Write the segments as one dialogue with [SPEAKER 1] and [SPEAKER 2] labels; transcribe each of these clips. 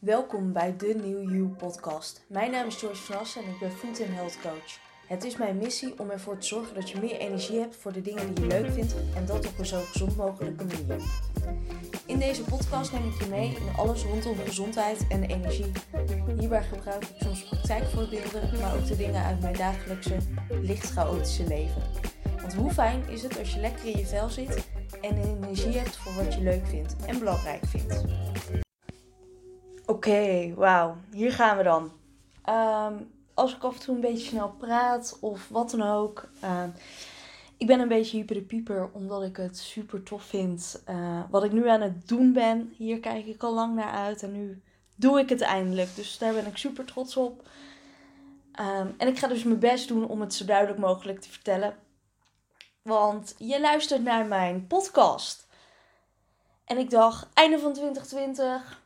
[SPEAKER 1] Welkom bij de New You podcast. Mijn naam is Joyce Assen en ik ben Food Health Coach. Het is mijn missie om ervoor te zorgen dat je meer energie hebt voor de dingen die je leuk vindt en dat op een zo gezond mogelijke manier. In deze podcast neem ik je mee in alles rondom gezondheid en energie. Hierbij gebruik ik soms praktijkvoorbeelden, maar ook de dingen uit mijn dagelijkse, licht chaotische leven. Want hoe fijn is het als je lekker in je vel zit en energie hebt voor wat je leuk vindt en belangrijk vindt. Oké, wauw, hier gaan we dan. Ehm, als ik af en toe een beetje snel praat of wat dan ook. Uh, ik ben een beetje hyper de pieper omdat ik het super tof vind. Uh, wat ik nu aan het doen ben. Hier kijk ik al lang naar uit en nu doe ik het eindelijk. Dus daar ben ik super trots op. Um, en ik ga dus mijn best doen om het zo duidelijk mogelijk te vertellen. Want je luistert naar mijn podcast. En ik dacht, einde van 2020,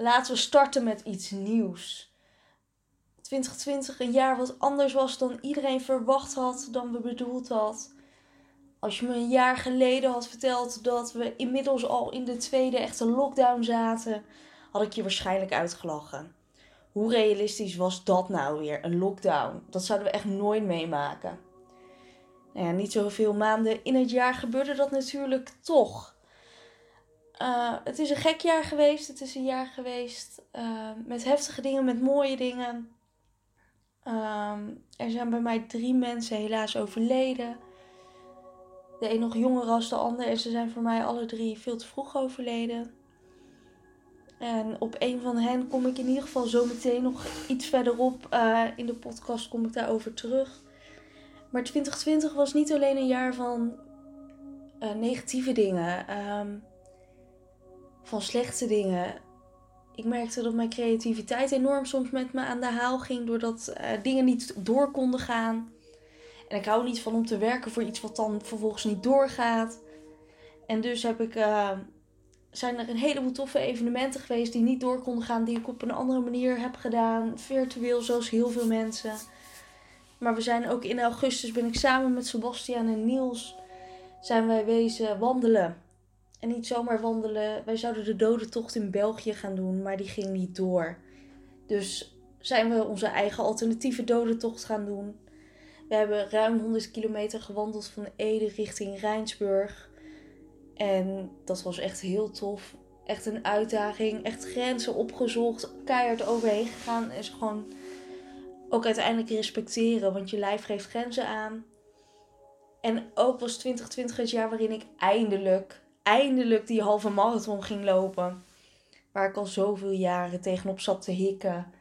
[SPEAKER 1] laten we starten met iets nieuws. 2020 een jaar wat anders was dan iedereen verwacht had, dan we bedoeld had. Als je me een jaar geleden had verteld dat we inmiddels al in de tweede echte lockdown zaten, had ik je waarschijnlijk uitgelachen. Hoe realistisch was dat nou weer, een lockdown? Dat zouden we echt nooit meemaken. Nou ja, niet zoveel maanden in het jaar gebeurde dat natuurlijk toch. Uh, het is een gek jaar geweest. Het is een jaar geweest uh, met heftige dingen, met mooie dingen. Um, er zijn bij mij drie mensen helaas overleden. De een nog jonger als de ander. En ze zijn voor mij alle drie veel te vroeg overleden. En op een van hen kom ik in ieder geval zo meteen nog iets verderop uh, in de podcast kom ik daarover terug. Maar 2020 was niet alleen een jaar van negatieve dingen, um, van slechte dingen ik merkte dat mijn creativiteit enorm soms met me aan de haal ging. Doordat uh, dingen niet door konden gaan. En ik hou niet van om te werken voor iets wat dan vervolgens niet doorgaat. En dus heb ik, uh, zijn er een heleboel toffe evenementen geweest die niet door konden gaan. Die ik op een andere manier heb gedaan. Virtueel zoals heel veel mensen. Maar we zijn ook in augustus ben ik samen met Sebastian en Niels zijn wij wezen wandelen en niet zomaar wandelen. Wij zouden de dodentocht in België gaan doen, maar die ging niet door. Dus zijn we onze eigen alternatieve dodentocht gaan doen. We hebben ruim 100 kilometer gewandeld van Ede richting Rijnsburg. En dat was echt heel tof. Echt een uitdaging. Echt grenzen opgezocht. Keihard overheen gegaan. En ze gewoon ook uiteindelijk respecteren. Want je lijf geeft grenzen aan. En ook was 2020 het jaar waarin ik eindelijk eindelijk die halve marathon ging lopen. Waar ik al zoveel jaren tegenop zat te hikken.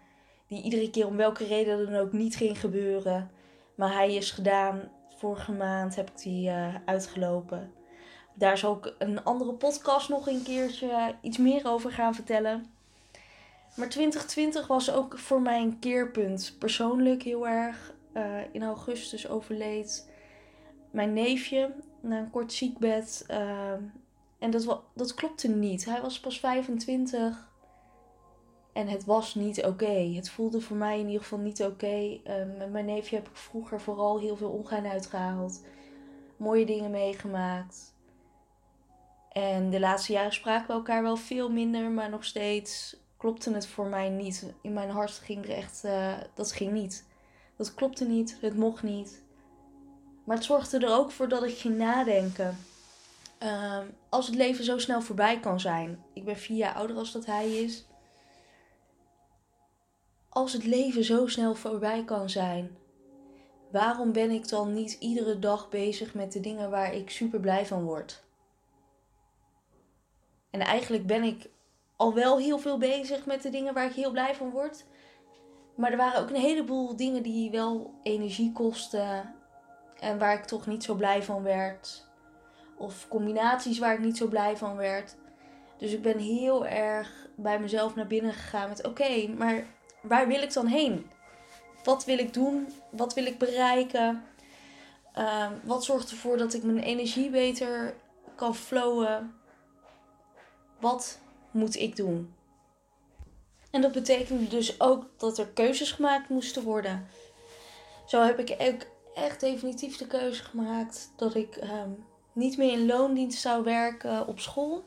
[SPEAKER 1] Die iedere keer om welke reden dan ook niet ging gebeuren. Maar hij is gedaan. Vorige maand heb ik die uh, uitgelopen. Daar zal ik een andere podcast nog een keertje iets meer over gaan vertellen. Maar 2020 was ook voor mij een keerpunt. Persoonlijk heel erg. Uh, in augustus overleed mijn neefje na een kort ziekbed. Uh, en dat, dat klopte niet. Hij was pas 25. En het was niet oké. Het voelde voor mij in ieder geval niet oké. Um, met mijn neefje heb ik vroeger vooral heel veel ongein uitgehaald. Mooie dingen meegemaakt. En de laatste jaren spraken we elkaar wel veel minder. Maar nog steeds klopte het voor mij niet. In mijn hart ging er echt... Uh, dat ging niet. Dat klopte niet. Het mocht niet. Maar het zorgde er ook voor dat ik ging nadenken. Um, als het leven zo snel voorbij kan zijn. Ik ben vier jaar ouder als dat hij is. Als het leven zo snel voorbij kan zijn. Waarom ben ik dan niet iedere dag bezig met de dingen waar ik super blij van word? En eigenlijk ben ik al wel heel veel bezig met de dingen waar ik heel blij van word. Maar er waren ook een heleboel dingen die wel energie kosten. En waar ik toch niet zo blij van werd. Of combinaties waar ik niet zo blij van werd. Dus ik ben heel erg bij mezelf naar binnen gegaan met: oké, maar waar wil ik dan heen? Wat wil ik doen? Wat wil ik bereiken? Uh, wat zorgt ervoor dat ik mijn energie beter kan flowen? Wat moet ik doen? En dat betekende dus ook dat er keuzes gemaakt moesten worden. Zo heb ik ook echt definitief de keuze gemaakt dat ik um, niet meer in loondienst zou werken op school.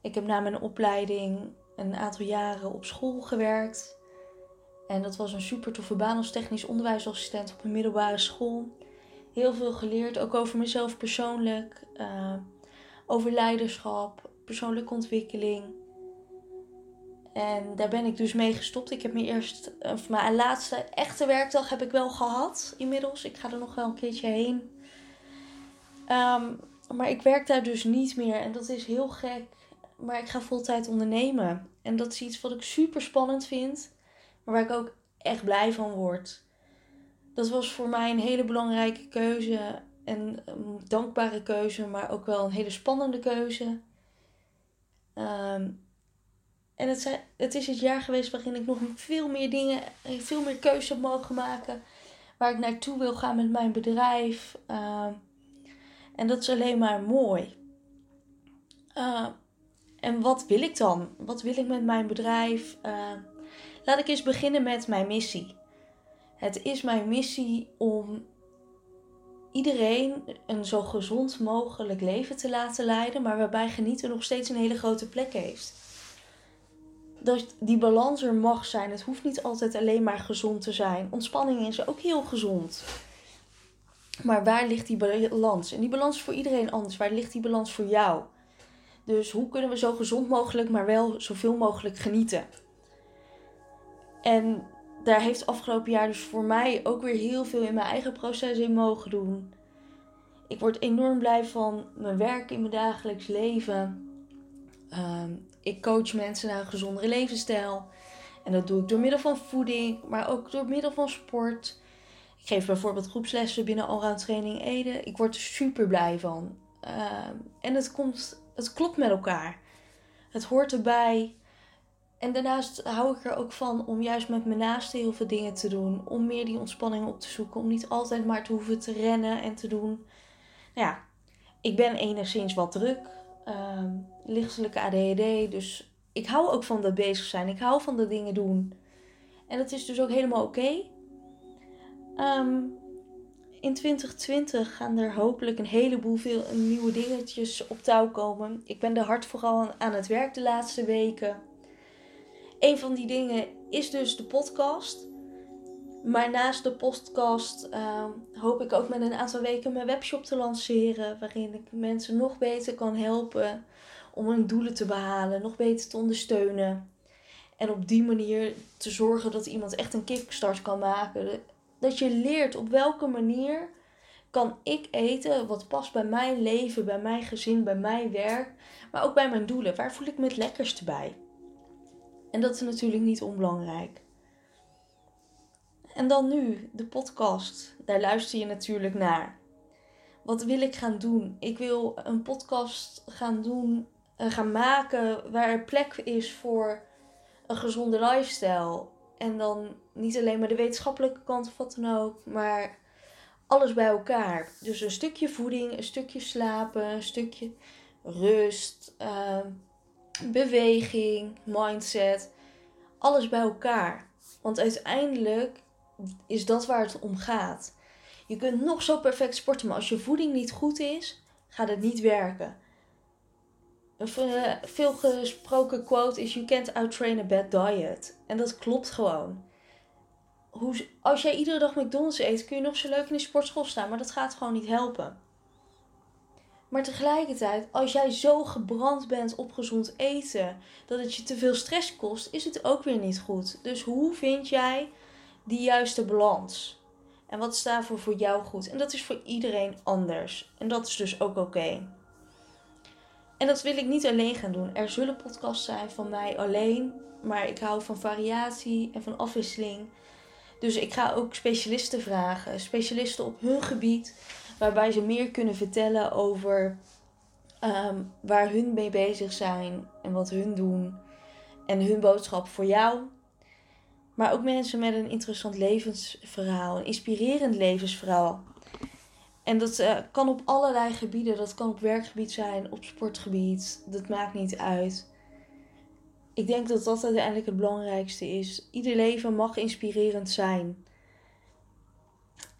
[SPEAKER 1] Ik heb na mijn opleiding een aantal jaren op school gewerkt. En dat was een super toffe baan als technisch onderwijsassistent op een middelbare school. Heel veel geleerd, ook over mezelf persoonlijk, uh, over leiderschap, persoonlijke ontwikkeling. En daar ben ik dus mee gestopt. Ik heb mijn eerste, of mijn laatste echte werkdag heb ik wel gehad inmiddels. Ik ga er nog wel een keertje heen. Um, maar ik werk daar dus niet meer en dat is heel gek. Maar ik ga voltijd ondernemen. En dat is iets wat ik super spannend vind, maar waar ik ook echt blij van word. Dat was voor mij een hele belangrijke keuze en een dankbare keuze, maar ook wel een hele spannende keuze. Um, en het, het is het jaar geweest waarin ik nog veel meer dingen, veel meer keuzes heb mogen maken. Waar ik naartoe wil gaan met mijn bedrijf. Uh, en dat is alleen maar mooi. Uh, en wat wil ik dan? Wat wil ik met mijn bedrijf? Uh, laat ik eens beginnen met mijn missie. Het is mijn missie om iedereen een zo gezond mogelijk leven te laten leiden, maar waarbij genieten nog steeds een hele grote plek heeft. Dat die balans er mag zijn. Het hoeft niet altijd alleen maar gezond te zijn. Ontspanning is ook heel gezond. Maar waar ligt die balans? En die balans is voor iedereen anders. Waar ligt die balans voor jou? Dus hoe kunnen we zo gezond mogelijk, maar wel zoveel mogelijk genieten? En daar heeft afgelopen jaar dus voor mij ook weer heel veel in mijn eigen proces in mogen doen. Ik word enorm blij van mijn werk in mijn dagelijks leven. Ehm, ik coach mensen naar een gezondere levensstijl. En dat doe ik door middel van voeding, maar ook door middel van sport. Ik geef bijvoorbeeld groepslessen binnen Allround Training Ede. Ik word er super blij van. Ehm, en het, komt, het klopt met elkaar. Het hoort erbij. En daarnaast hou ik er ook van om juist met mijn naasten heel veel dingen te doen. Om meer die ontspanning op te zoeken. Om niet altijd maar te hoeven te rennen en te doen. Nou ja, ik ben enigszins wat druk. Uh, lichtelijke ADHD. Dus ik hou ook van dat bezig zijn. Ik hou van de dingen doen. En dat is dus ook helemaal oké. Ehm, in 2020 gaan er hopelijk een heleboel veel nieuwe dingetjes op touw komen. Ik ben er hard vooral aan het werk de laatste weken. Een van die dingen is dus de podcast. Maar naast de podcast ehm, hoop ik ook met een aantal weken mijn webshop te lanceren. Waarin ik mensen nog beter kan helpen om hun doelen te behalen, nog beter te ondersteunen. En op die manier te zorgen dat iemand echt een kickstart kan maken dat je leert op welke manier kan ik eten wat past bij mijn leven, bij mijn gezin, bij mijn werk, maar ook bij mijn doelen. Waar voel ik me het lekkerste bij? En dat is natuurlijk niet onbelangrijk. En dan nu, de podcast. Daar luister je natuurlijk naar. Wat wil ik gaan doen? Ik wil een podcast gaan doen, uh, gaan maken waar er plek is voor een gezonde lifestyle. En dan niet alleen maar de wetenschappelijke kant of wat dan ook, maar alles bij elkaar. Dus een stukje voeding, een stukje slapen, een stukje rust, uh, beweging, mindset. Alles bij elkaar. Want uiteindelijk is dat waar het om gaat. Je kunt nog zo perfect sporten, maar als je voeding niet goed is, gaat het niet werken. Een veel gesproken quote is: You can't outtrain a bad diet. En dat klopt gewoon. Hoe, als jij iedere dag McDonald's eet, kun je nog zo leuk in de sportschool staan, maar dat gaat gewoon niet helpen. Maar tegelijkertijd, als jij zo gebrand bent op gezond eten dat het je te veel stress kost, is het ook weer niet goed. Dus hoe vind jij die juiste balans? En wat is voor jou goed? En dat is voor iedereen anders. En dat is dus ook oké. En dat wil ik niet alleen gaan doen. Er zullen podcasts zijn van mij alleen. Maar ik hou van variatie en van afwisseling. Dus ik ga ook specialisten vragen. Specialisten op hun gebied. Waarbij ze meer kunnen vertellen over ehm, waar hun mee bezig zijn. En wat hun doen. En hun boodschap voor jou. Maar ook mensen met een interessant levensverhaal. Een inspirerend levensverhaal. En dat uh, kan op allerlei gebieden. Dat kan op werkgebied zijn, op sportgebied. Dat maakt niet uit. Ik denk dat dat uiteindelijk het belangrijkste is. Ieder leven mag inspirerend zijn.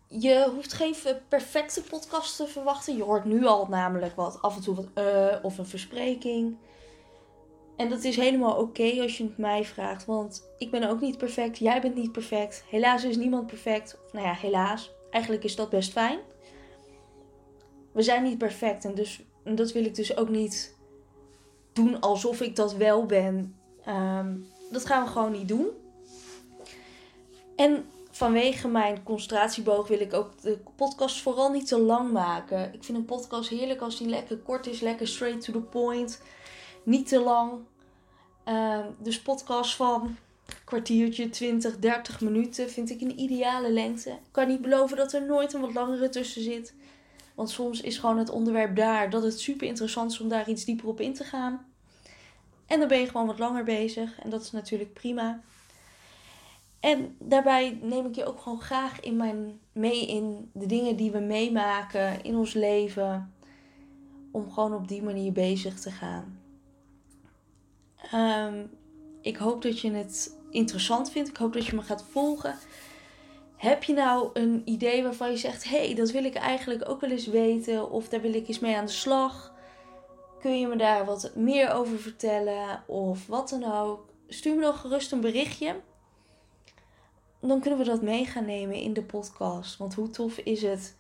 [SPEAKER 1] Je hoeft geen perfecte podcast te verwachten. Je hoort nu al namelijk wat af en toe wat uh, of een verspreking. En dat is helemaal oké als je het mij vraagt. Want ik ben ook niet perfect. Jij bent niet perfect. Helaas is niemand perfect. Nou ja, helaas. Eigenlijk is dat best fijn. We zijn niet perfect. En, dus, dat wil ik dus ook niet doen alsof ik dat wel ben. Ehm, dat gaan we gewoon niet doen. En vanwege mijn concentratieboog wil ik ook de podcast vooral niet te lang maken. Ik vind een podcast heerlijk als die lekker kort is, lekker straight to the point. Niet te lang. Uh, dus podcast van kwartiertje, 20, 30 minuten vind ik een ideale lengte. Ik kan niet beloven dat er nooit een wat langere tussen zit. Want soms is gewoon het onderwerp daar dat het super interessant is om daar iets dieper op in te gaan. En dan ben je gewoon wat langer bezig. En dat is natuurlijk prima. En daarbij neem ik je ook gewoon graag in mijn, mee in de dingen die we meemaken in ons leven. Om gewoon op die manier bezig te gaan. Um, ik hoop dat je het interessant vindt. Ik hoop dat je me gaat volgen. Heb je nou een idee waarvan je zegt: hé, hey, dat wil ik eigenlijk ook wel eens weten, of daar wil ik eens mee aan de slag? Kun je me daar wat meer over vertellen, of wat dan ook? Stuur me dan gerust een berichtje. Dan kunnen we dat mee gaan nemen in de podcast. Want hoe tof is het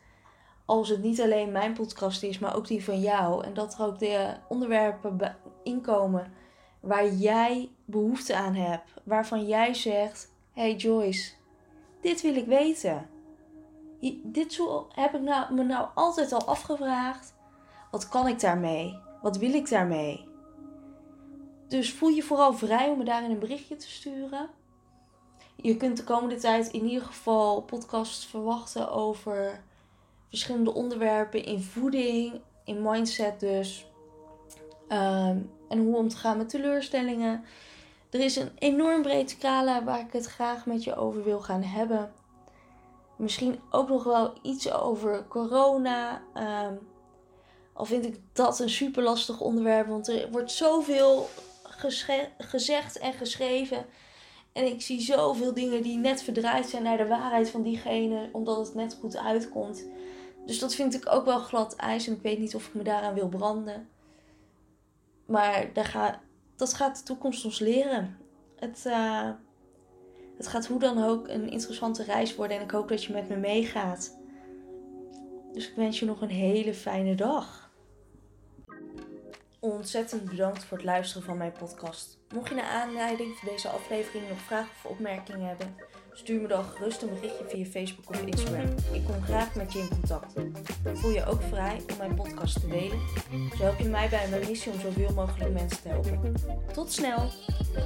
[SPEAKER 1] als het niet alleen mijn podcast is, maar ook die van jou. En dat er ook de onderwerpen inkomen waar jij behoefte aan hebt. Waarvan jij zegt: Hey Joyce, dit wil ik weten. Dit heb ik nou, me nou altijd al afgevraagd. Wat kan ik daarmee? Wat wil ik daarmee? Dus voel je vooral vrij om me daarin een berichtje te sturen. Je kunt de komende tijd in ieder geval podcasts verwachten over verschillende onderwerpen in voeding, in mindset dus. Ehm, en hoe om te gaan met teleurstellingen. Er is een enorm breed scala waar ik het graag met je over wil gaan hebben. Misschien ook nog wel iets over corona. Um, al vind ik dat een super lastig onderwerp, want er wordt zoveel gezegd en geschreven. En ik zie zoveel dingen die net verdraaid zijn naar de waarheid van diegene, omdat het net goed uitkomt. Dus dat vind ik ook wel glad ijs en ik weet niet of ik me daaraan wil branden. Maar daar ga, dat gaat de toekomst ons leren. Het, uh, het gaat hoe dan ook een interessante reis worden en ik hoop dat je met me meegaat. Dus ik wens je nog een hele fijne dag. Ontzettend bedankt voor het luisteren van mijn podcast. Mocht je naar aanleiding van deze aflevering nog vragen of opmerkingen hebben, stuur me dan gerust een berichtje via Facebook of Instagram. Ik kom graag met je in contact. Voel je ook vrij om mijn podcast te delen. Zo help je mij bij mijn missie om zoveel mogelijk mensen te helpen. Tot snel!